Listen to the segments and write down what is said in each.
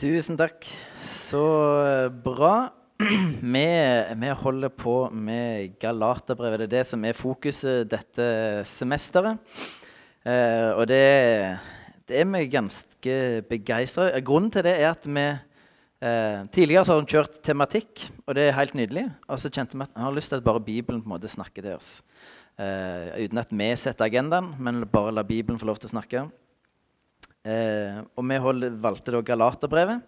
Tusen takk. Så eh, bra. Vi, vi holder på med Galaterbrevet. Det er det som er fokuset dette semesteret. Eh, og det, det er vi ganske begeistra Grunnen til det er at vi eh, Tidligere har kjørt tematikk, og det er helt nydelig. Og så kjente vi at vi har lyst til at bare Bibelen på en måte snakker til oss. Eh, uten at vi setter agendaen, men bare la Bibelen få lov til å snakke. Eh, og vi holdt, valgte da Galaterbrevet.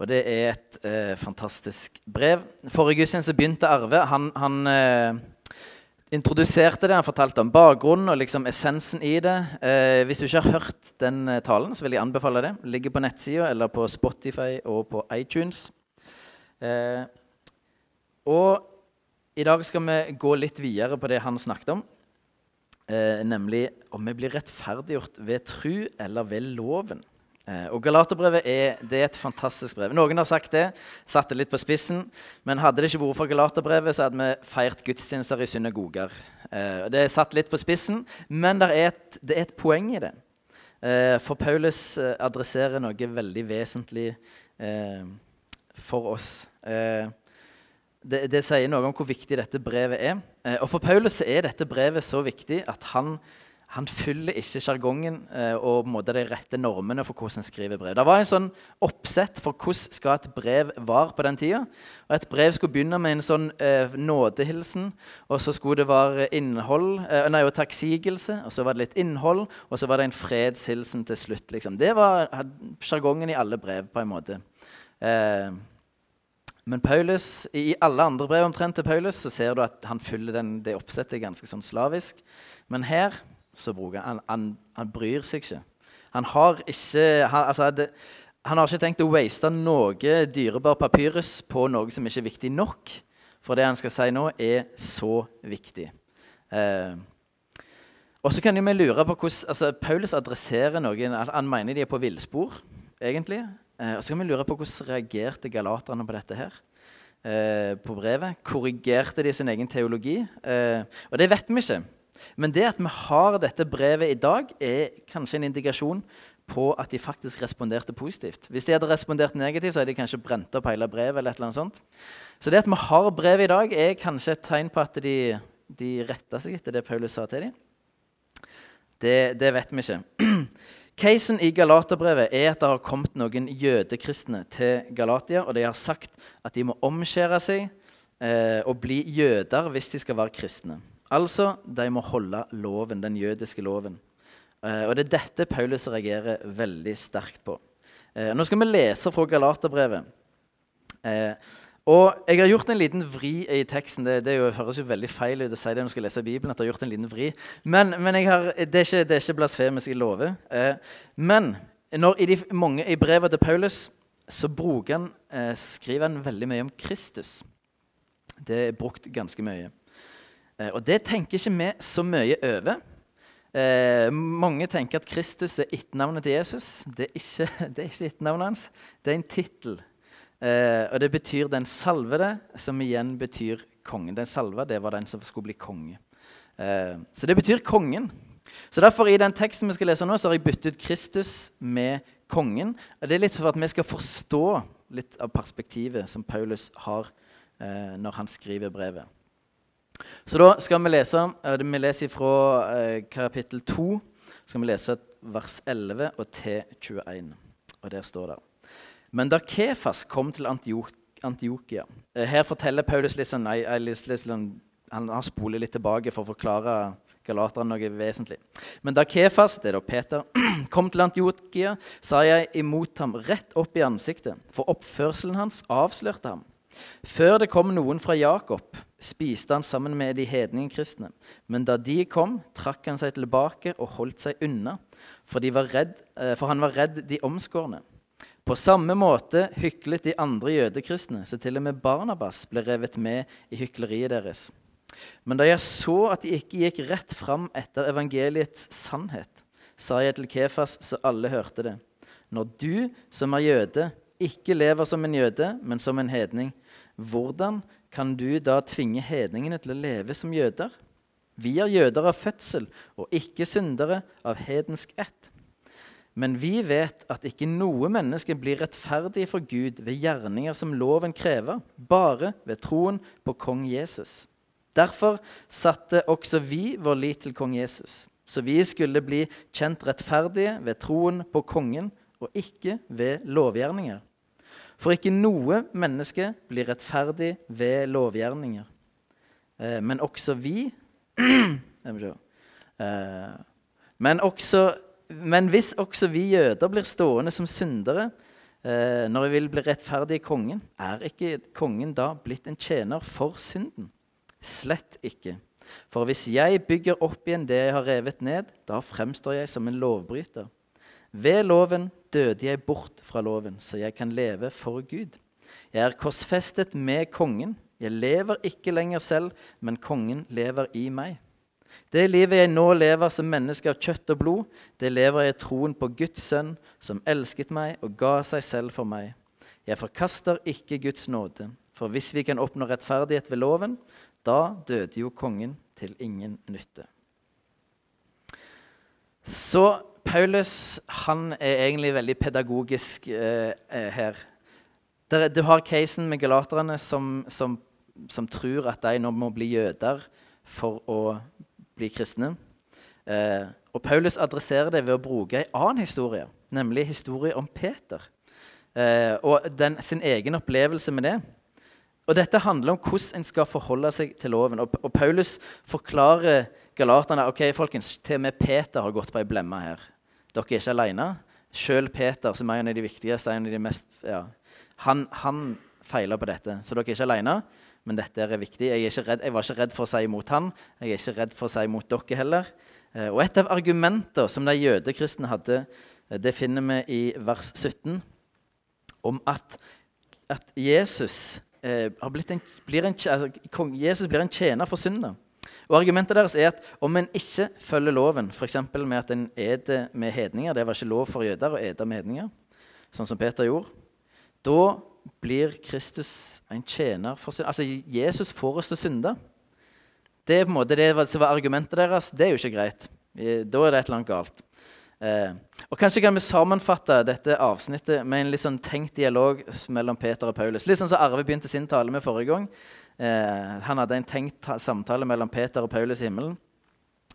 Og det er et eh, fantastisk brev. Forrige gudstjeneste begynte Arve. Han, han eh, introduserte det, han fortalte om bakgrunnen og liksom essensen i det. Eh, hvis du ikke har hørt den eh, talen, så vil jeg anbefale det. det ligger på nettsida eller på Spotify og på iTunes. Eh, og i dag skal vi gå litt videre på det han snakket om. Eh, nemlig om vi blir rettferdiggjort ved tru eller ved loven. Eh, og Galaterbrevet er, er et fantastisk brev. Noen har sagt det, satt det litt på spissen. Men hadde det ikke vært for Galaterbrevet, så hadde vi feirt gudstjenester i synagoger. Eh, det er satt litt på spissen, men er et, det er et poeng i det. Eh, for Paulus eh, adresserer noe veldig vesentlig eh, for oss. Eh, det, det, sier noe om hvor viktig dette brevet er. og for Paulus er dette brevet så viktig at han han fyller ikke sjargongen og måte, de rette normene for hvordan han skriver brev. Det var en sånn oppsett for hvordan skal et brev være på den tida. Og et brev skulle begynne med en sånn eh, nådehilsen, og så skulle det være innhold, eh, nei, og takksigelse, og så var det litt innhold, og så var det en fredshilsen til slutt. Liksom. Det var sjargongen i alle brev, på en måte. Eh, men Paulus, i alle andre brev omtrent til Paulus så ser du at han fyller den, det oppsettet ganske sånn slavisk. Men her så bruker han, han, han bryr seg ikke. Han har ikke han, altså, det, han har ikke tenkt å waste noe dyrebar papyrus på noe som ikke er viktig nok. For det han skal si nå, er så viktig. Eh, og så kan vi lure på hvordan altså, Paulus adresserer noen Han mener de er på villspor, egentlig. Eh, og så kan vi lure på hvordan reagerte galaterne på dette her. Eh, på brevet. Korrigerte de sin egen teologi? Eh, og det vet vi ikke. Men det at vi har dette brevet i dag, er kanskje en indikasjon på at de faktisk responderte positivt. Hvis de hadde respondert negativt, så hadde de kanskje brent opp hele brevet. eller et eller annet sånt. Så det at vi har brevet i dag, er kanskje et tegn på at de, de retta seg etter det Paulus sa til dem. Det, det vet vi ikke. Casen i Galaterbrevet er at det har kommet noen jødekristne til Galatia, og de har sagt at de må omskjære seg eh, og bli jøder hvis de skal være kristne. Altså, de må holde loven, den jødiske loven. Eh, og Det er dette Paulus reagerer veldig sterkt på. Eh, nå skal vi lese fra Galaterbrevet. Eh, og Jeg har gjort en liten vri i teksten. Det, det jo, høres jo veldig feil ut å si det når du skal lese Bibelen. at jeg har gjort en liten vri. Men, men har, det, er ikke, det, er ikke, blasfemisk, jeg lover. Eh, men når, i, de, mange, i brevet til Paulus så han, eh, skriver han veldig mye om Kristus. Det er brukt ganske mye. Eh, og det tenker ikke vi så mye over. Eh, mange tenker at Kristus er etternavnet til Jesus. Det er ikke, det er ikke etternavnet hans. Det er en tittel. Eh, og det betyr 'den salvede', som igjen betyr kongen. Den salva, det var den som skulle bli konge. Eh, så det betyr kongen. Så derfor I den teksten vi skal lese nå, så har jeg byttet Kristus med kongen. Og Det er litt for at vi skal forstå litt av perspektivet som Paulus har eh, når han skriver brevet. Så da skal vi lese eh, Vi leser fra eh, kapittel 2 skal vi lese vers 11 og til 21. Og der står det Men da Kefas kom til Antiokia eh, Her forteller Paulus litt sånn, nei, jeg, litt sånn Han har spoler litt tilbake for å forklare galaterne noe vesentlig. Men da Kefas, det er da Peter, kom til Antiokia, sa jeg imot ham rett opp i ansiktet, for oppførselen hans avslørte ham. Før det kom noen fra Jakob, spiste han sammen med de hedningkristne. Men da de kom, trakk han seg tilbake og holdt seg unna, for, redd, eh, for han var redd de omskårne. På samme måte hyklet de andre jødekristne, så til og med Barnabas ble revet med i hykleriet deres. Men da jeg så at de ikke gikk rett fram etter evangeliets sannhet, sa jeg til Kefas så alle hørte det. Når du som er jøde, ikke lever som en jøde, men som en hedning, hvordan kan du da tvinge hedningene til å leve som jøder? Vi er jøder av fødsel og ikke syndere av hedensk ett. Men vi vet at ikke noe menneske blir rettferdig for Gud ved gjerninger som loven krever, bare ved troen på kong Jesus. Derfor satte også vi vår lit til kong Jesus, så vi skulle bli kjent rettferdige ved troen på kongen og ikke ved lovgjerninger. For ikke noe menneske blir rettferdig ved lovgjerninger. Eh, men også vi eh, Men også men hvis også vi jøder blir stående som syndere eh, når vi vil bli rettferdige i kongen, er ikke kongen da blitt en tjener for synden? Slett ikke. For hvis jeg bygger opp igjen det jeg har revet ned, da fremstår jeg som en lovbryter. Ved loven døde jeg bort fra loven, så jeg kan leve for Gud. Jeg er korsfestet med kongen. Jeg lever ikke lenger selv, men kongen lever i meg. Det livet jeg nå lever som menneske av kjøtt og blod, det lever jeg i troen på Guds sønn, som elsket meg og ga seg selv for meg. Jeg forkaster ikke Guds nåde, for hvis vi kan oppnå rettferdighet ved loven, da døde jo kongen til ingen nytte. Så Paulus han er egentlig veldig pedagogisk eh, her. her. Du har casen med galaterne som, som, som tror at de nå må bli jøder for å bli kristne. Eh, og Paulus adresserer det ved å bruke en annen historie, nemlig historie om Peter. Eh, og den, sin egen opplevelse med det. Og Dette handler om hvordan en skal forholde seg til loven. Og, og Paulus forklarer galaterne ok, folkens, til og med Peter har gått på ei blemme her. Dere er ikke alene. Selv Peter, som er en av de viktigste, en av de mest, ja, han, han feiler på dette. Så dere er ikke alene men dette er viktig. Jeg, er redd, jeg, var ikke redd for å si imot han. Jeg er ikke redd for å si imot dere heller. Eh, og Et av argumentene som de jødekristne hadde, eh, det finner vi i vers 17, om at, at Jesus, eh, en, blir en, altså, Jesus blir en tjener for synder. Og Argumentet deres er at om en ikke følger loven, f.eks. med at en eter med hedninger Det var ikke lov for jøder å ete med hedninger, sånn som Peter gjorde. Da blir Kristus en tjener for synd. Altså, Jesus får oss til å synde. Det måte det som var argumentet deres. Det er jo ikke greit. Da er det et eller annet galt. Eh, og Kanskje kan vi sammenfatte dette avsnittet med en litt sånn tenkt dialog mellom Peter og Paulus. Litt sånn som Arve begynte sin tale med forrige gang. Eh, han hadde en tenkt samtale mellom Peter og Paulus i himmelen.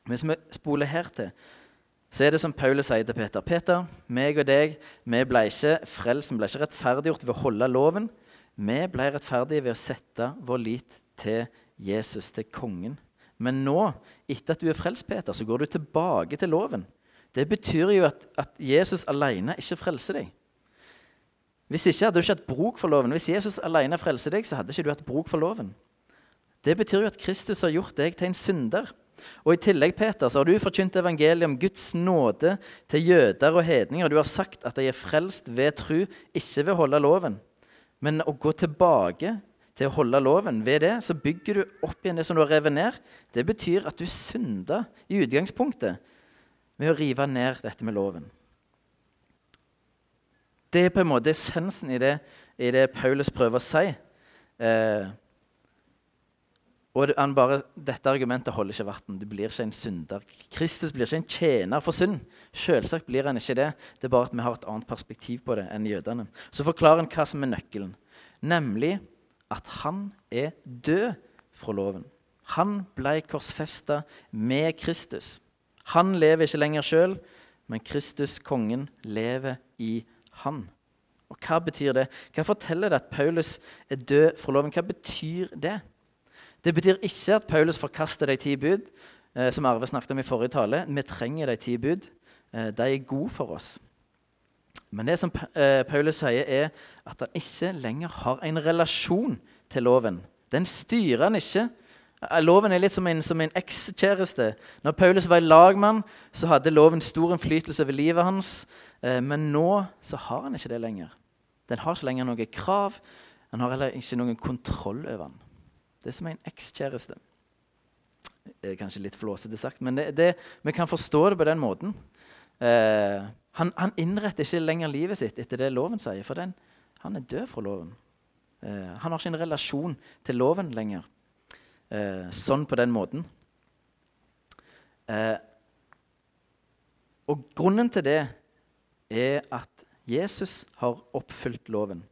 Hvis vi spoler her til, så er det som Paulus sier til Peter. Peter, meg og deg, vi ble ikke frelst, vi ble ikke rettferdiggjort ved å holde loven. Vi ble rettferdige ved å sette vår lit til Jesus, til kongen. Men nå, etter at du er frelst, Peter, så går du tilbake til loven. Det betyr jo at, at Jesus alene ikke frelser deg. Hvis ikke hadde du ikke hatt bruk for loven. Hvis Jesus alene frelser deg, så hadde ikke du hatt bruk for loven. Det betyr jo at Kristus har gjort deg til en synder. Og I tillegg Peter, så har du forkynt evangeliet om Guds nåde til jøder og hedninger. Du har sagt at de er frelst ved tru, ikke ved å holde loven. Men å gå tilbake til å holde loven, ved det så bygger du opp igjen det som du har revet ned. Det betyr at du synder i utgangspunktet med å rive ned dette med loven. Det er på en måte essensen i det, i det Paulus prøver å si. Eh, og bare, Dette argumentet holder ikke vann. Du blir ikke en synder. Kristus blir ikke en tjener for synd. Selvsagt blir han ikke det. Det er bare at vi har et annet perspektiv på det enn jødene. Så forklarer han hva som er nøkkelen, nemlig at han er død fra loven. Han ble korsfesta med Kristus. Han lever ikke lenger sjøl, men Kristus, kongen, lever i han. Og Hva betyr det? Hva forteller det at Paulus er død fra loven? Hva betyr det? Det betyr ikke at Paulus forkaster de ti bud, eh, som Arve snakket om i forrige tale. Vi trenger de ti bud. Eh, de er gode for oss. Men det som eh, Paulus sier, er at han ikke lenger har en relasjon til loven. Den styrer han ikke. Eh, loven er litt som en, en ekskjæreste. Når Paulus var lagmann, så hadde loven stor innflytelse over livet hans. Eh, men nå så har han ikke det lenger. Den har ikke lenger noe krav. Han har heller ikke noen kontroll over den. Det er som en ekskjæreste. Kanskje litt flåsete sagt, men det, det, vi kan forstå det på den måten. Eh, han, han, innretter ikke lenger livet sitt etter det loven sier, for den, han er død fra loven. Eh, han har ikke en relasjon til loven lenger. Eh, sånn på den måten. Eh, og grunnen til det er at Jesus har oppfylt loven.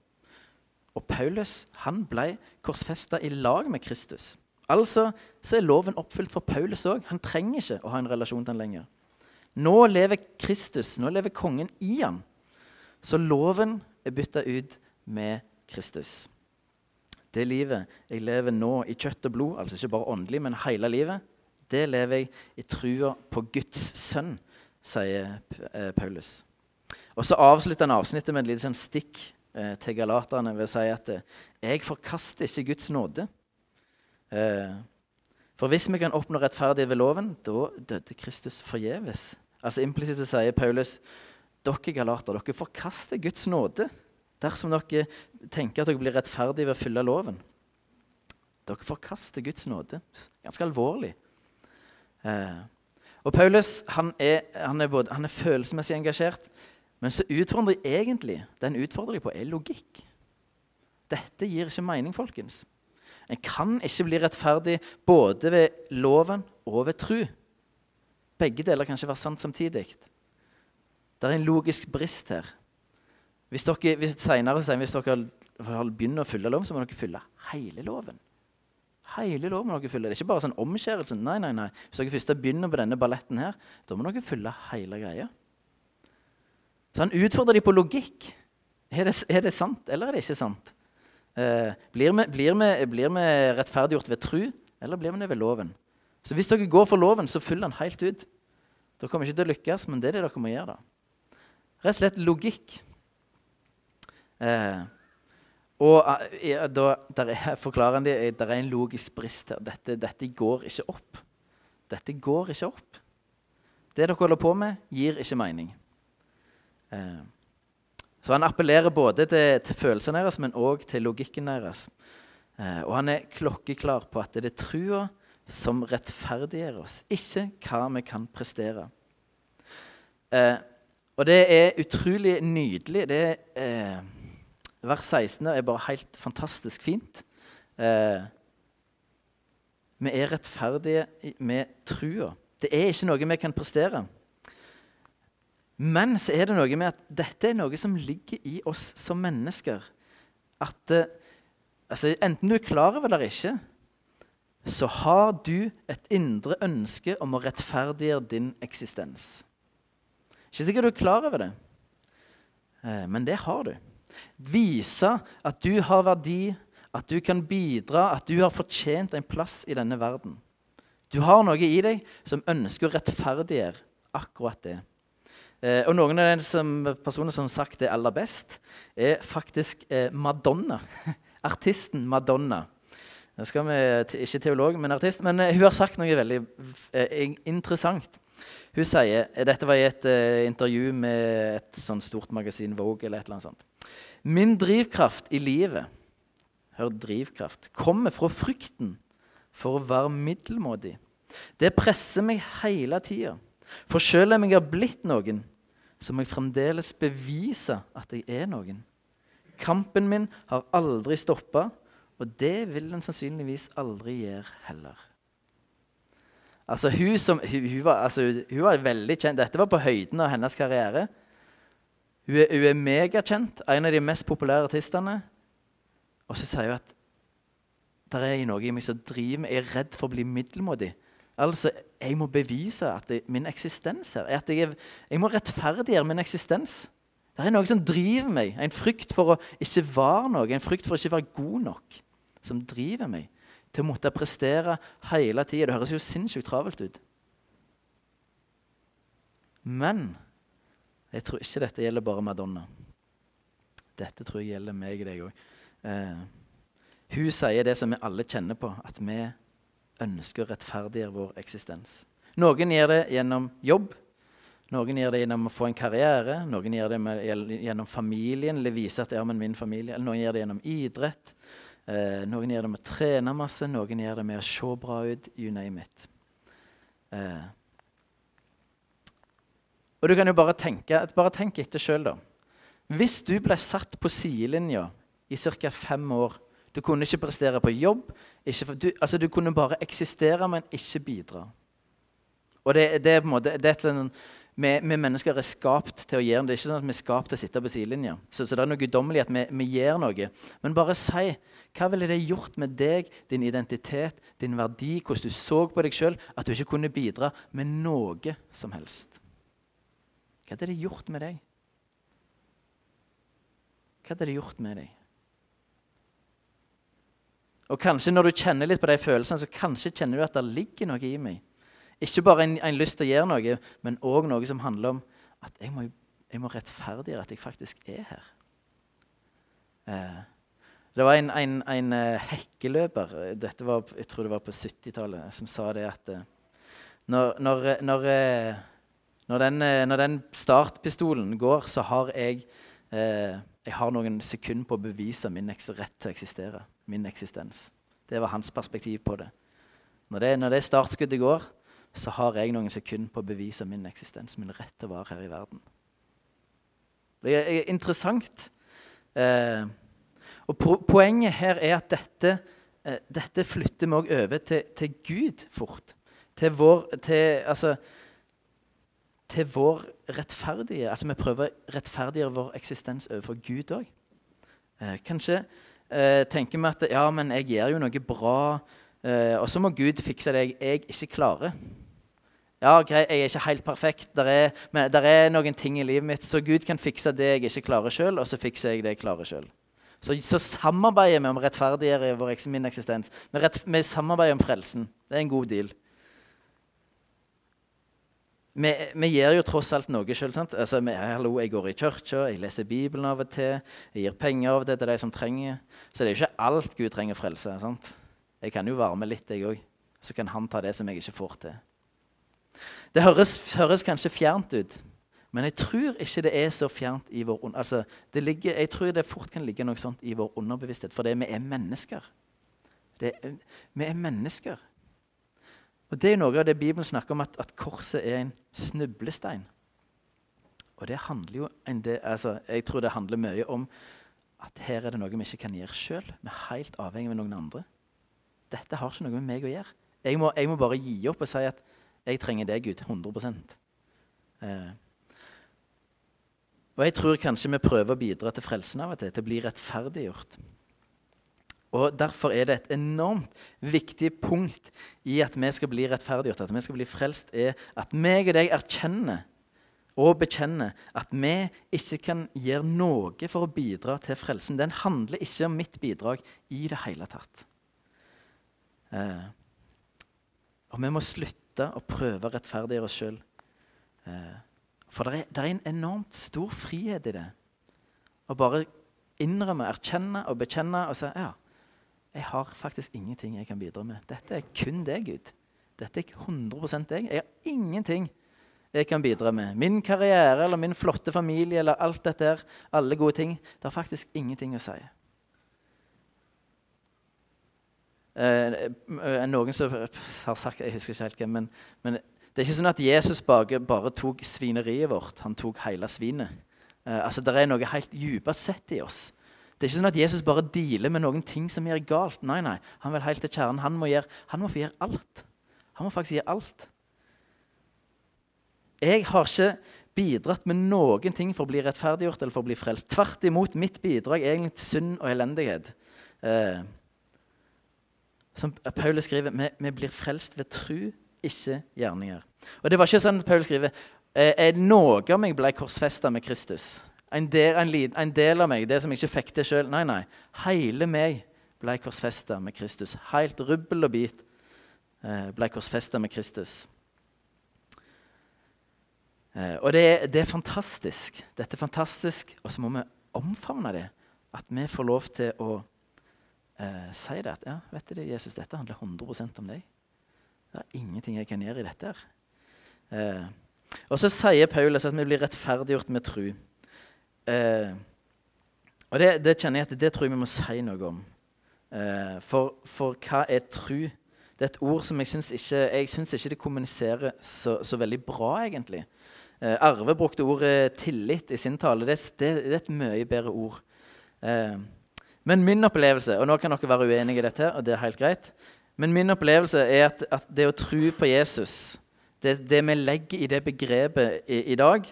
Og Paulus han ble korsfesta i lag med Kristus. Altså så er loven oppfylt for Paulus òg. Han trenger ikke å ha en relasjon til han lenger. Nå lever Kristus, nå lever kongen i han. Så loven er bytta ut med Kristus. Det livet jeg lever nå i kjøtt og blod, altså ikke bare åndelig, men hele livet, det lever jeg i trua på Guds sønn, sier eh, Paulus. Og Så avslutter han avsnittet med et lite sånn stikk eh, til galaterne ved å si at eh, jeg forkaster ikke Guds nåde. Eh, for hvis vi kan oppnå rettferdighet ved loven, da døde Kristus forgjeves. Altså Implisitt sier Paulus dere galater, dere forkaster Guds nåde dersom dere tenker at dere blir rettferdige ved å fylle loven. Dere forkaster Guds nåde. Ganske alvorlig. Eh, og Paulus han er, han er, både, han er følelsesmessig engasjert, men så utfordrer de egentlig den utfordrer de på, er logikk. Dette gir ikke mening, folkens. En kan ikke bli rettferdig både ved loven og ved tru. Begge deler kan ikke være sant samtidig. Det er en logisk brist her. Hvis dere, hvis, senere, hvis dere begynner å fylle loven, så må dere fylle hele loven. Hele loven må dere fylle. Det er ikke bare sånn omskjærelse. Nei, nei, nei. Hvis dere først begynner på denne balletten her, da må dere fylle hele greia. Så han utfordrer dem på logikk. Er det, er det, sant, eller er det ikke sant? Eh, blir, vi, rettferdiggjort ved tru, eller blir vi det ved loven? Så hvis dere går for loven, så følger den helt ut. Dere kommer ikke til å lykkes, men det er det dere må gjøre. da. Rett og slett logikk. Eh, og ja, da, der er, forklarer de, der er en logisk brist her. Dette, dette, går ikke opp. Dette går ikke opp. Det dere holder på med, gir ikke mening. Eh, så han appellerer både til, til følelsene deres, men òg til logikken deres. Eh, og han er klokkeklar på at det er trua som rettferdiggjør oss, ikke hva vi kan prestere. Eh, og det er utrolig nydelig. Det er, vers 16 er bare helt fantastisk fint. Vi er rettferdige med trua. Det er ikke noe vi kan prestere. Men så er det noe med at dette er noe som ligger i oss som mennesker. At eh, altså, Enten du er klar over det eller ikke, så har du et indre ønske om å rettferdiggjøre din eksistens. Ikke sikkert du er klar over det, eh, men det har du. Vise at du har verdi, at du kan bidra, at du har fortjent en plass i denne verden. Du har noe i deg som ønsker å rettferdiggjøre akkurat det. Eh, og noen av de som, personer som har sagt det aller best, er faktisk eh, Madonna. Artisten Madonna. Det skal vi, Ikke teolog, men artist. Men eh, hun har sagt noe veldig eh, interessant. Hun sier Dette var i et eh, intervju med et sånn stort magasin, Vogue eller et eller annet sånt. Min drivkraft i livet Hør drivkraft. Kommer fra frykten for å være middelmådig. Det presser meg hele tida. For selv om jeg har blitt noen, så må jeg fremdeles bevise at jeg er noen. Kampen min har aldri stoppa, og det vil den sannsynligvis aldri gjøre heller. Altså, hun, som, hun, hun, var, altså, hun, var, veldig kjent. Dette var på høyden av hennes karriere. Hun er, er megakjent, en av de mest populære artistene. Og så sier hun at det er noe i meg som driver meg. Jeg er redd for å bli middelmådig. Altså, jeg må bevise at det, min eksistens her at jeg, jeg, må rettferdiggjøre min eksistens. Det er noe som driver meg. En frykt for å ikke være noe, en frykt for å ikke være god nok, som driver meg til å måtte prestere hele tida. Det høres jo sinnssykt travelt ut. Men jeg tror ikke dette gjelder bare Madonna. Dette tror jeg gjelder meg og deg òg. Eh, hun sier det som vi alle kjenner på, at vi ønsker å rettferdiggjøre vår eksistens. Noen gjør det gjennom jobb, noen gjør det gjennom å få en karriere, noen gjør det med, gjennom familien, eller vise at det er med min familie, eller noen gjør det gjennom idrett. Eh, noen gjør det med å trene masse, noen gjør det med å se bra ut. You name it. Eh. Og du kan jo bare tenke, bare tenk etter sjøl, da. Hvis du ble satt på sidelinja i ca. fem år Du kunne ikke prestere på jobb, ikke, du, altså, du, kunne bare eksistere, men ikke bidra. Og det, det, er, måte, det er, vi, vi, mennesker er skapt til å gjøre det. Det er ikke sånn at vi er skapt til å sitte på sidelinja. Så, så, det er noe guddommelig at vi, vi, gjør noe. Men bare si hva ville det gjort med deg, din identitet, din verdi, hvordan du så på deg sjøl, at du ikke kunne bidra med noe som helst? Hva hadde det gjort med deg? Hva hadde det gjort med deg? Og kanskje når du kjenner litt på de følelsene, så kanskje kjenner du at det ligger noe i meg. Ikke bare en, en lyst til å gjøre noe, men òg noe som handler om at jeg må, jeg må, rettferdiggjøre at jeg faktisk er her. Eh, det var en, en, en uh, hekkeløper dette var, jeg tror det var på 70-tallet, som sa det at uh, når, når, når, uh, når, den, når, den, startpistolen går, så har jeg, jeg har noen sekunder på å bevise min rett til å eksistere. Min eksistens. Det var hans perspektiv på det. Når det, når det startskuddet går, så har jeg noen sekunder på å bevise min eksistens, min rett til å være her i verden. Det er interessant. Eh, og po Poenget her er at dette, eh, dette flytter vi òg over til, til, Gud fort. Til vår, til, altså, til vår rettferdige Altså vi prøver å rettferdiggjøre vår eksistens overfor Gud òg. Eh, kanskje eh, tenker vi at ja, men jeg gjør jo noe bra, eh, og så må Gud fikse det jeg ikke klarer. Ja, greit, jeg er ikke helt perfekt. Det er, er, noen ting i livet mitt, så Gud kan fikse det jeg ikke klarer sjøl, og så fikser jeg det jeg klarer sjøl. Så, så, samarbeider vi om rettferdiggjøre min eksistens. Vi, rett, vi, samarbeider om frelsen. Det er en god deal. Vi, vi gjør jo tross alt noe sjøl. Altså, hallo, jeg går i kirka, jeg leser Bibelen av og til. Jeg gir penger av og til til de som trenger. Så det er jo ikke alt Gud trenger frelse. sant? Jeg kan jo varme litt, jeg òg. Så kan han ta det som jeg ikke får til. Det høres, høres, kanskje fjernt ut, men jeg tror ikke det er så fjernt i vår altså, ligger, Jeg tror det fort kan ligge noe sånt i vår underbevissthet, fordi vi er mennesker. Er, vi er mennesker. Og Det er noe av det Bibelen snakker om, at, at korset er en snublestein. Og det handler jo del, altså, Jeg tror det handler mye om at her er det noe vi ikke kan gjøre sjøl. Vi er helt avhengig av noen andre. Dette har ikke noe med meg å gjøre. Jeg må, jeg må bare gi opp og si at jeg trenger deg, Gud. 100 eh. Og jeg tror kanskje vi prøver å bidra til frelsen av og til, til å bli rettferdiggjort. Og Derfor er det et enormt viktig punkt i at vi skal bli rettferdiggjort, at vi skal bli frelst, er at meg og deg erkjenner og bekjenner at vi ikke kan gjøre noe for å bidra til frelsen. Den handler ikke om mitt bidrag i det hele tatt. Eh. Og vi må slutte å prøve å rettferdiggjøre oss sjøl. Eh, for det er, det er, en enormt stor frihet i det. Å bare innrømme, erkjenne og bekjenne og si ja, jeg har faktisk ingenting jeg kan bidra med. Dette er kun deg, Gud. Dette er 100 deg. Jeg har ingenting jeg kan bidra med. Min karriere eller min flotte familie eller alt dette her, alle gode ting, det har faktisk ingenting å si. Eh, eh, noen som har sagt Jeg husker ikke helt hvem, men, men, det er ikke sånn at Jesus bare, bare tok svineriet vårt. Han tok hele svinet. Eh, altså, Det er noe helt dypest sett i oss. Det er ikke sånn at Jesus bare dealer med noen ting som gjør galt. Nei, nei, Han vil helt til kjernen. Han må, gjøre, han må få gjøre alt. Han må faktisk gjøre alt. Jeg har ikke bidratt med noen ting for å bli rettferdiggjort eller for å bli frelst. Tvert imot, mitt bidrag er egentlig til synd og elendighet. Eh, som Paulus skriver, vi, vi blir frelst ved tru, ikke gjerninger. Og det var ikke sånn at Paul skriver eh, noe av meg ble korsfesta med Kristus. En del, en, en del, av meg, det som jeg ikke fikk til sjøl. Nei, nei. Hele meg ble korsfesta med Kristus. Helt rubbel og bit eh, ble korsfesta med Kristus. Eh, og det, det, er fantastisk. Dette er fantastisk, og så må vi omfavne det. At vi får lov til å eh, si det at ja, vet du det, Jesus, dette handler 100% om deg. Det er ingenting jeg kan gjøre i dette. her. Eh, og så sier Paulus at vi blir rettferdiggjort med tru. Eh, og det, det, kjenner jeg at det tror jeg vi må si noe om. Eh, for, for, hva er tru? Det er et ord som jeg syns ikke, synes ikke det kommuniserer så, så veldig bra, egentlig. Eh, Arve brukte ordet tillit i sin tale. Det, det, det er et mye bedre ord. Eh, men min opplevelse og nå kan dere være uenige i dette, og det er helt greit, men min opplevelse er at, at det å tro på Jesus det, det vi legger i det begrepet i, i dag,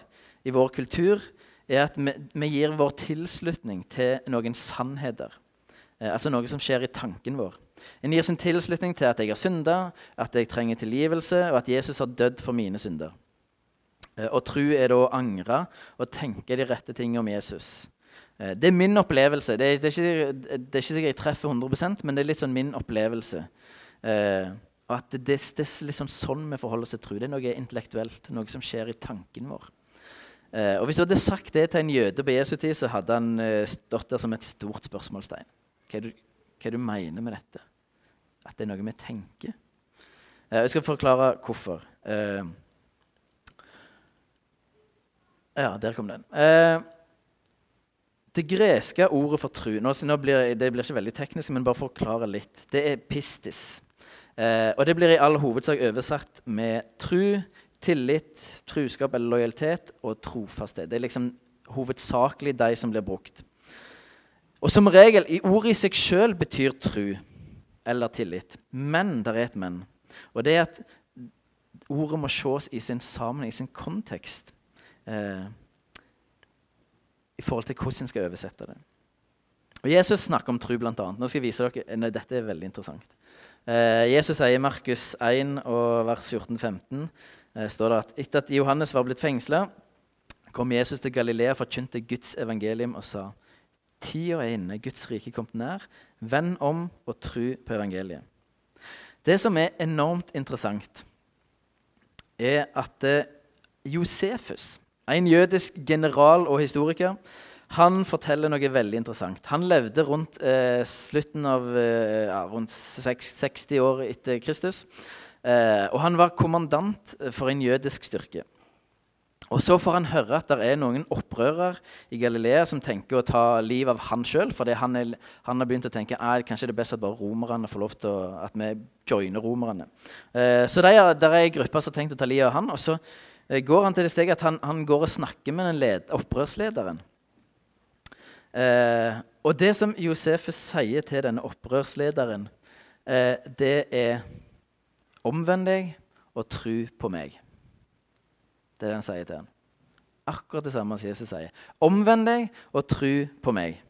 i vår kultur, er at vi, vi gir vår tilslutning til noen sannheter. Eh, altså noe som skjer i tanken vår. En gir sin tilslutning til at jeg har synda, at jeg trenger tilgivelse, og at Jesus har dødd for mine synder. Eh, og tro er da å angre og tenke de rette tingene om Jesus. Eh, det er min opplevelse. Det er, det er, ikke, det er ikke, sikkert jeg treffer 100% men det er litt sånn min opplevelse. Eh, at det, det, er litt sånn, sånn vi forholder oss til tro. Det er noe intellektuelt, noe som skjer i tanken vår. Eh, og Hvis du hadde sagt det til en jøde på Jesu tid, så hadde han eh, stått der som et stort spørsmålstegn. Hva er, du, hva er du mener med dette? At det er noe vi tenker? Eh, jeg skal forklare hvorfor. Ja, der kom den. Det greske ordet for tru nå, blir, Det blir ikke veldig teknisk, men bare forklare litt. Det er pistis. Og det blir i all hovedsak oversatt med tru, tillit, truskap eller lojalitet og trofasthet. Det er liksom hovedsakelig de som blir brukt. Og som regel, i ordet i seg sjøl betyr tru eller tillit. Men det er et men. Og det er at ordet må ses i sin sammenheng, i sin kontekst eh, i forhold til hvordan en skal oversette det. Og Jesus snakker om tro, bl.a. Nå skal jeg vise dere, nei, Dette er veldig interessant. Eh, Jesus sier i Markus 1 og vers 14-15 eh, står det at etter at Johannes var blitt fengsla, kom Jesus til Galilea, forkynte Guds evangelium og sa:" Tida er inne, Guds rike kom kommet nær. Vend om og tru på evangeliet. Det som er enormt interessant, er at eh, Josefus en jødisk general og historiker han forteller noe veldig interessant. Han levde rundt eh, slutten av eh, rundt 60 år etter Kristus. Eh, og han var kommandant for en jødisk styrke. Og Så får han høre at det er noen opprørere i Galilea som tenker å ta livet av han sjøl. Fordi han, er, han, har begynt å tenke at kanskje det er best at bare romerne får lov til å, at vi joiner romerne. Eh, så det er, der er en gruppe som har tenkt å ta livet av han. og så Eh, går han til det steget at han, han går og snakker med den led, opprørslederen. Eh, og det som Josefus sier til denne opprørslederen, eh, det er Omvend deg og tru på meg. Det er det han sier til ham. Akkurat det samme som Jesus sier. Omvend deg og tru på meg.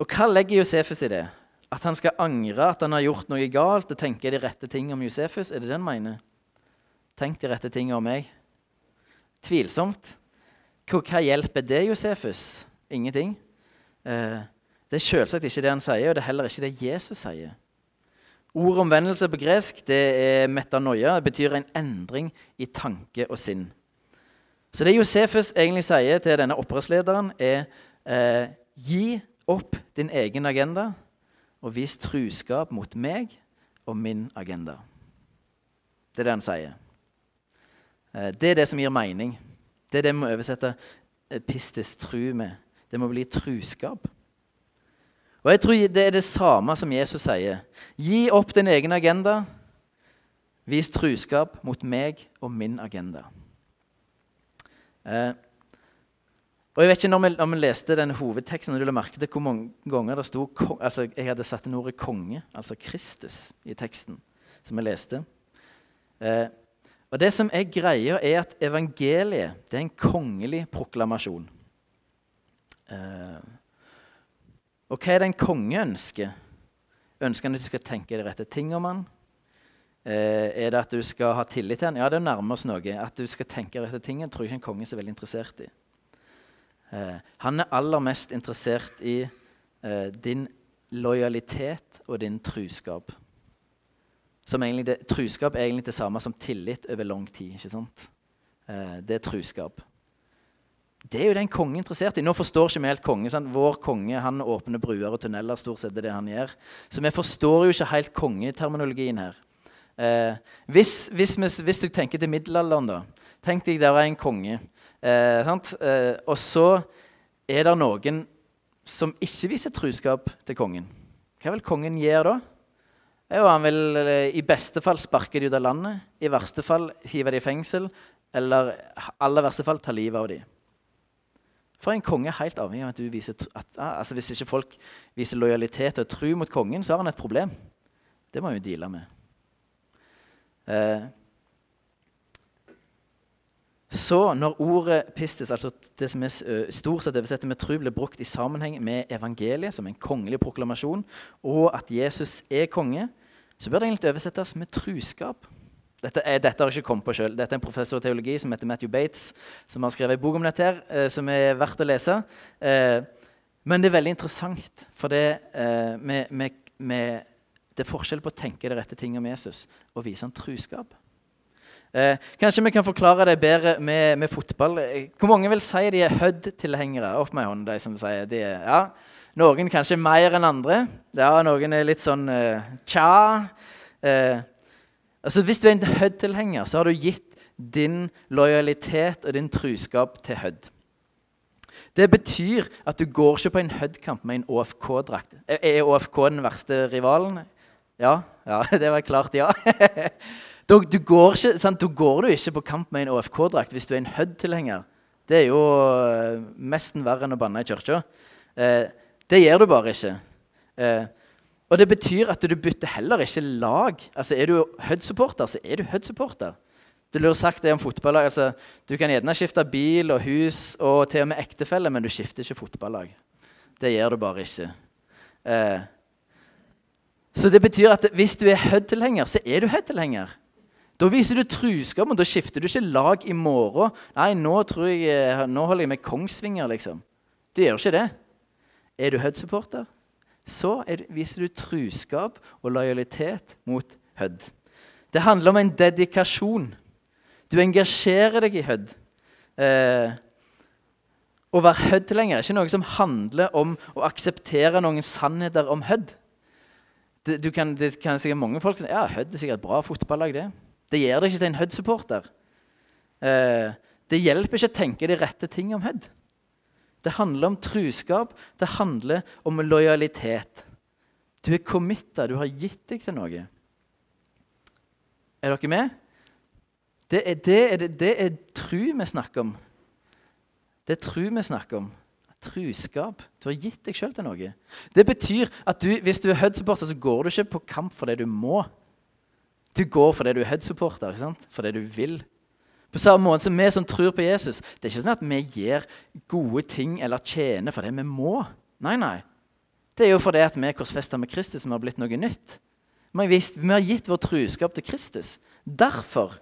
Og hva legger Josefus i det? At han skal angre at han har gjort noe galt og tenke de rette ting om Josefus? Er det det han mener? Tenk de rette tingene om meg. Tvilsomt. Hva hjelper det Josefus? Ingenting. Eh, det er selvsagt ikke det han sier, og det er heller ikke det Jesus sier. Ordet omvendelse på gresk det er metanoia. Det betyr en endring i tanke og sinn. Så det Josefus egentlig sier til denne opprørslederen, er eh, gi opp din egen agenda og vis truskap mot meg og min agenda. Det er det han sier. Eh, det er det som gir mening. Det er det vi må oversette eh, pistis tru med. Det må bli truskap. Og jeg tror Det er det samme som Jesus sier. Gi opp din egen agenda. Vis truskap mot meg og min agenda. Eh, og jeg vet ikke Når vi, når vi leste den hovedteksten, når du la merke til hvor mange ganger det sto altså Jeg hadde satt inn ordet 'konge', altså Kristus, i teksten som jeg leste. Eh, og Det som er greia, er at evangeliet det er en kongelig proklamasjon. Uh, og hva er det en konge ønsker? Ønsker han at du skal tenke de rette ting om han? Eh, er det at du skal ha tillit til han? Ja, det nærmer oss noe. At du skal tenke de rette tingene, tror jeg ikke en konge er så veldig interessert i. Eh, han er aller mest interessert i din lojalitet og din truskap. Det, truskap er egentlig det samme som tillit over lang tid. ikke sant? Eh, det er truskap. Det er jo den kongen interessert i. Nå forstår ikke vi helt konge. Sant? Vår konge han åpner bruer og tunneler. stort sett det, han gjør. Så vi forstår jo ikke helt kongeterminologien her. Eh, hvis, hvis, hvis, du tenker til middelalderen, da. Tenk deg der er en konge. Eh, eh, og så er det noen som ikke viser truskap til kongen. Hva vil kongen gjøre da? Jo, han vil eh, i beste fall sparke dem ut av landet, i verste fall hive dem i fengsel, eller aller verste fall ta livet av dem. For en konge er helt avhengig av at du viser at, altså Hvis ikke folk viser lojalitet og tro mot kongen, så har han et problem. Det må han jo deale med. Eh, Så når ordet pistis, altså det som er stort sett oversettet med tro, blir brukt i sammenheng med evangeliet som en kongelig proklamasjon, og at Jesus er konge, så bør det egentlig oversettes med truskap. Dette, er, dette har jeg ikke kommet på selv. Dette er en professor i teologi som heter Matthew Bates, som har skrevet en bok om dette, her, eh, som er verdt å lese. Eh, men det er veldig interessant, for det, eh, med, med, med, det er forskjell på å tenke de rette ting om Jesus og vise han truskap. Eh, kanskje vi kan forklare det bedre med, med, fotball. Hvor mange vil si de er Hødd-tilhengere? Opp med hånden, de som sier de er, ja. Noen kanskje mer enn andre. Ja, Noen er litt sånn tja. Uh, altså, hvis du er en Hødd-tilhenger, så har du gitt din lojalitet og din truskap til Hødd. Det betyr at du går ikke på en Hødd-kamp med en ÅFK-drakt. Er ÅFK den verste rivalen? Ja, ja det var klart ja. Da, du går ikke, sant? Da går du ikke på kamp med en ÅFK-drakt hvis du er en Hødd-tilhenger. Det er jo nesten verre enn å banne i kirka. Eh, det gjør du bare ikke. Uh, og det betyr at du bytter heller ikke lag. Altså, Er du Hud-supporter, så er du Hud-supporter. Du lurer sagt det om fotballag. Altså, du kan gjerne skifte bil og hus og til og med ektefelle, men du skifter ikke fotballag. Det gjør du bare ikke. så det betyr at hvis du er Hud-tilhenger, så er du Hud-tilhenger. Da viser du truskap, og da skifter du ikke lag i morgen. Nei, nå, jeg, eh, nå holder jeg med Kongsvinger, liksom. Du gjør ikke det. Er du Hødd-supporter, så viser du truskap og lojalitet mot Hødd. Det handler om en dedikasjon. Du engasjerer deg i Hødd. Eh, å være Hødd-lenger er ikke noe som handler om å akseptere noen sannheter om Hødd. Det, kan, det kan sikkert mange folk si ja, Hødd er sikkert et bra fotballag. det. Det gjør det ikke til en Hødd-supporter. Eh, det hjelper ikke å tenke de rette ting om Hødd. Det handler om truskap, det handler om lojalitet. Du er committa, du har gitt deg til noe. Er dere med? Det er, det er, det er tru vi snakker om. Det er tru vi snakker om. Truskap. Du har gitt deg sjøl til noe. Det betyr at du, hvis du er Hud-supporter, så går du ikke på kamp fordi du må. Du går fordi du er Hud-supporter, fordi du vil. På samme måte som vi som tror på Jesus. Det er ikke sånn at vi gjør gode ting eller tjener fordi vi må. Nei, nei. Det er jo fordi at vi er korsfesta med Kristus som har blitt noe nytt. Vi har, gitt vår truskap til Kristus. Derfor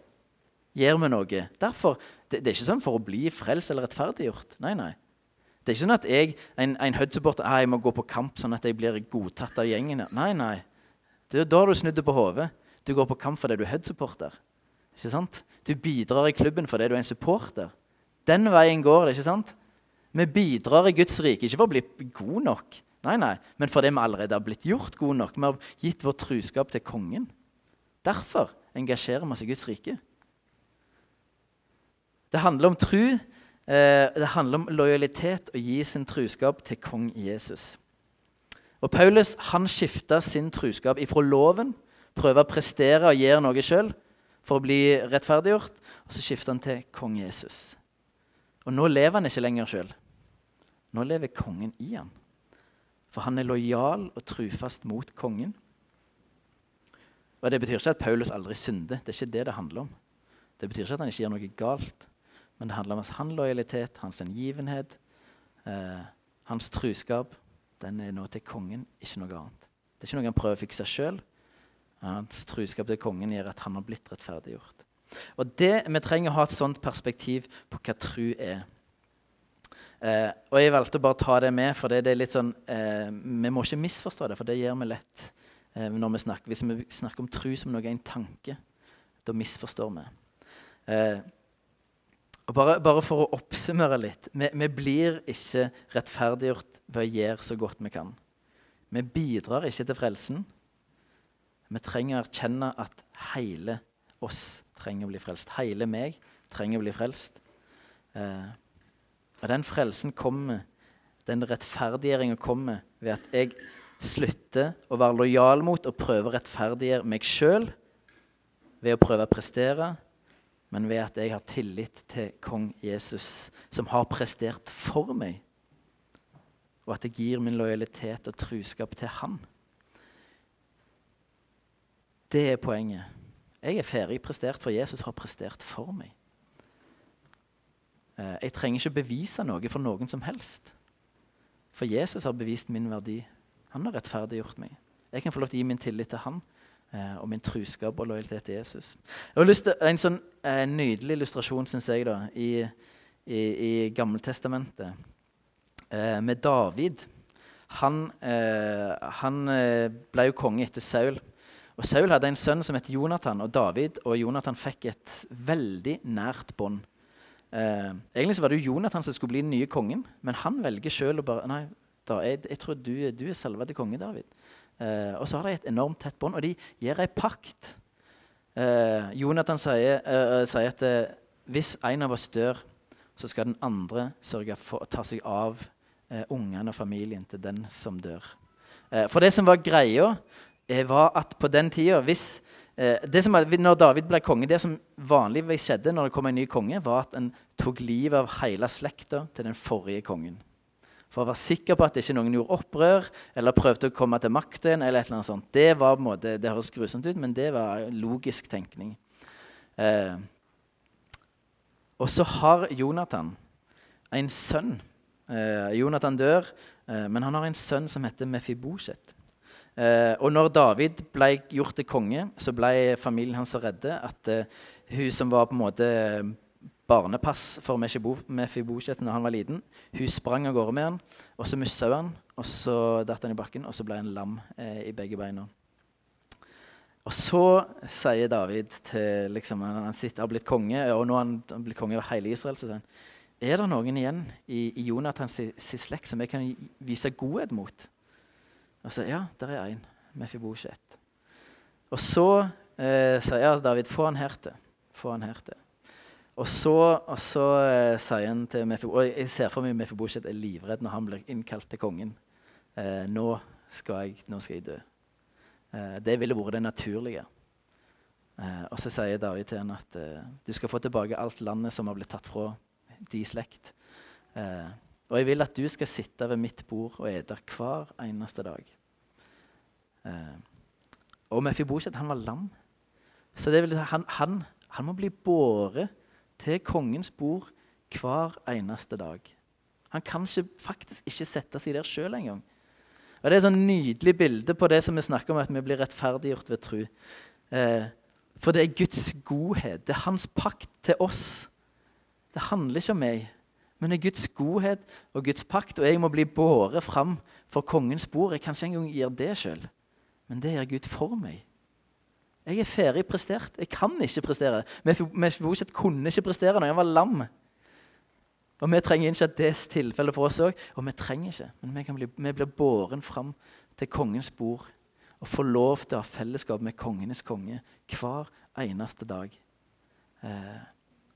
gjør vi noe. Derfor, det, det, er ikke sånn for å bli frelst eller rettferdiggjort. Nei, nei. Det er ikke sånn at jeg, en, en Hødd-supporter ah, jeg må gå på kamp sånn at jeg blir godtatt av gjengen. Nei, nei. Det, da har du snudd det på hodet. Du går på kamp fordi du er Hødd-supporter. Ikke sant? Du bidrar i klubben fordi du er en supporter. Den veien går det. ikke sant? Vi bidrar i Guds rike ikke for å bli god nok, nei, nei, men fordi vi allerede har blitt gjort gode nok. Vi har gitt vår truskap til kongen. Derfor engasjerer vi oss i Guds rike. Det handler om tru, eh, det handler om lojalitet og gi sin truskap til kong Jesus. Og Paulus han skifta sin truskap ifra loven prøve å prestere og gjøre noe sjøl for å bli rettferdiggjort. Og så skifter han til kong Jesus. Og nå lever han ikke lenger sjøl. Nå lever kongen i han. For han er lojal og trufast mot kongen. Og Det betyr ikke at Paulus aldri synder. Det er ikke det det handler om. Det betyr ikke at han ikke gjør noe galt. Men det handler om hans lojalitet, hans engivenhet, eh, hans truskap. Den er nå til kongen, ikke noe annet. Det er ikke noe han prøver å fikse sjøl. Hans truskap til kongen gjør at han har blitt rettferdiggjort. Og det, Vi trenger å ha et sånt perspektiv på hva tru er. Eh, og Jeg valgte å bare ta det med, for det, det er litt sånn, eh, vi må ikke misforstå det. For det gjør vi lett eh, når vi snakker. Hvis vi snakker om tru som noe er en tanke, da misforstår vi. Eh, og bare, bare, for å oppsummere litt vi, vi blir ikke rettferdiggjort ved å gjøre så godt vi kan. Vi bidrar ikke til frelsen. Vi trenger å erkjenne at hele oss trenger å bli frelst. Hele meg trenger å bli frelst. Eh, og den frelsen kommer, den rettferdiggjøringa kommer ved at jeg slutter å være lojal mot og prøve å rettferdiggjøre meg sjøl ved å prøve å prestere, men ved at jeg har tillit til kong Jesus, som har prestert for meg, og at jeg gir min lojalitet og truskap til han. Det er poenget. Jeg er ferdig prestert, for Jesus har prestert for meg. Eh, jeg trenger ikke bevise noe for noen som helst. For Jesus har bevist min verdi. Han har rettferdiggjort meg. Jeg kan få lov til å gi min tillit til han eh, og min truskap og lojalitet til Jesus. Jeg har lyst til En sånn en nydelig illustrasjon synes jeg da, i, i, i Gammeltestamentet eh, med David. Han, eh, han eh, ble jo konge etter Saul. Og Saul hadde en sønn som het Jonathan, og David og Jonathan fikk et veldig nært bånd. Eh, egentlig så var det jo Jonathan som skulle bli den nye kongen, men han velger sjøl å bare Nei, da, jeg, jeg, tror du, du er til konge, David. Eh, og så har de et enormt tett bånd, og de gir ei pakt. Eh, Jonathan sier, eh, eh, sier at eh, hvis en av oss dør, så skal den andre sørge for å ta seg av ungene og familien til den som dør. for det som var greia, var at på den tida hvis, eh, som, Når David ble konge, det som vanligvis skjedde når det kom en ny konge, var at en tok livet av hele slekta til den forrige kongen. For å være sikker på at ikke noen gjorde opprør eller prøvde å komme til makten. eller eller. Det var på en måte, det høres grusomt ut, men det var logisk tenkning. Eh, og så har Jonathan en sønn. Eh, Jonathan dør, eh, men han har en sønn som heter Mefibosjet. Eh, og når David ble gjort til konge, så ble familien hans så redde at eh, hun som var på en måte barnepass for Mefibosjet når han var liten, hun sprang av gårde med han, og så mista hun han, og så datt han i bakken, og så ble han lam eh, i begge beina. Og så sier David til liksom, Han sitter, har blitt konge, og nå har han blitt konge over hele Israel. så sier han, Er det noen igjen i, i Jonathans slekt som jeg kan vise godhet mot? Og så ja, der er én. Mefibosjet. Og så eh, sier David få han her til. Få han her til. Og så, og så eh, sier han til Mefibosjet Og jeg ser for meg Mefibosjet er livredd når han blir innkalt til kongen. Eh, nå, skal jeg, nå, skal jeg, dø. Eh, det ville vært det naturlige. Eh, og så sier David til henne at eh, du skal få tilbake alt landet som har blitt tatt fra de slekt. Og jeg vil at du skal sitte ved mitt bord og ete hver eneste dag. Eh, og Mefiboset, han var lam. Så det vil, han, han, han må bli båret til kongens bord hver eneste dag. Han kan ikke, faktisk ikke sette seg der sjøl engang. Og Det er et sånn nydelig bilde på det som vi snakker om, at vi blir rettferdiggjort ved tro. Eh, for det er Guds godhet. Det er hans pakt til oss. Det handler ikke om meg men det er Guds godhet og Guds pakt, og jeg må bli båret fram for kongens bord. Jeg kan ikke engang gjøre det sjøl, men det gjør Gud for meg. Jeg er ferdig prestert. Jeg kan ikke prestere. Mefiboset kunne ikke prestere når jeg var lam. Og Vi trenger ikke at det er tilfellet for oss òg. Og vi trenger ikke, men vi, bli, vi blir båren fram til kongens bord og får lov til å ha fellesskap med kongenes konge hver eneste dag. Eh,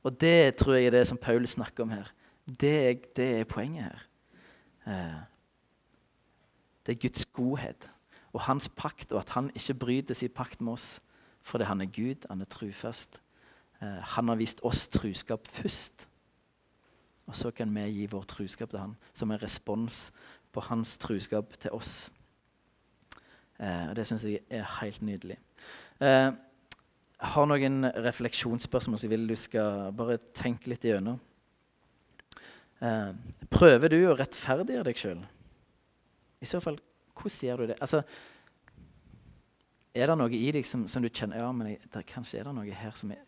og det tror jeg er det som Paul snakker om her. Det, det er poenget her. Eh, det er Guds godhet og hans pakt, og at han ikke bryter sin pakt med oss fordi han er Gud, han er trufast. Eh, han har vist oss truskap først. Og så kan vi gi vår truskap til han som en respons på hans truskap til oss. Eh, og Det syns jeg er helt nydelig. Jeg har noen refleksjonsspørsmål som jeg vil du skal bare tenke litt igjennom. Eh, prøver du å rettferdiggjøre deg sjøl? I så fall, hvordan gjør du det? Altså, er det noe i deg som, som du kjenner ja, men jeg, der, Kanskje er det noe her som er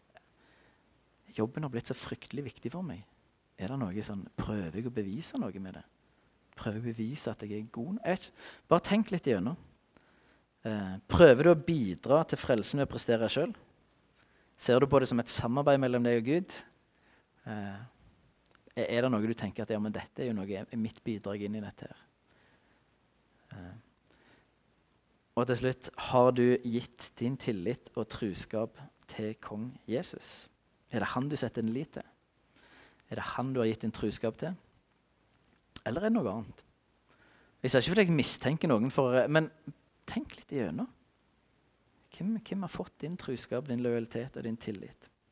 Jobben har blitt så fryktelig viktig for meg. Er det noe sånn, Prøver jeg å bevise noe med det? Prøver jeg å bevise at jeg er god? Jeg Bare tenk litt igjennom. Eh, prøver du å bidra til frelsen ved å prestere sjøl? Ser du på det som et samarbeid mellom deg og Gud? Eh, er det noe du tenker at ja, men dette er jo noe, mitt bidrag inn i dette? her? Uh, og til slutt har du gitt din tillit og truskap til kong Jesus? Er det han du setter din lit til? Er det han du har gitt din truskap til? Eller er det noe annet? Jeg ser ikke fordi jeg mistenker noen, for, men tenk litt igjennom. Hvem, hvem har fått din truskap, din lojalitet og din tillit?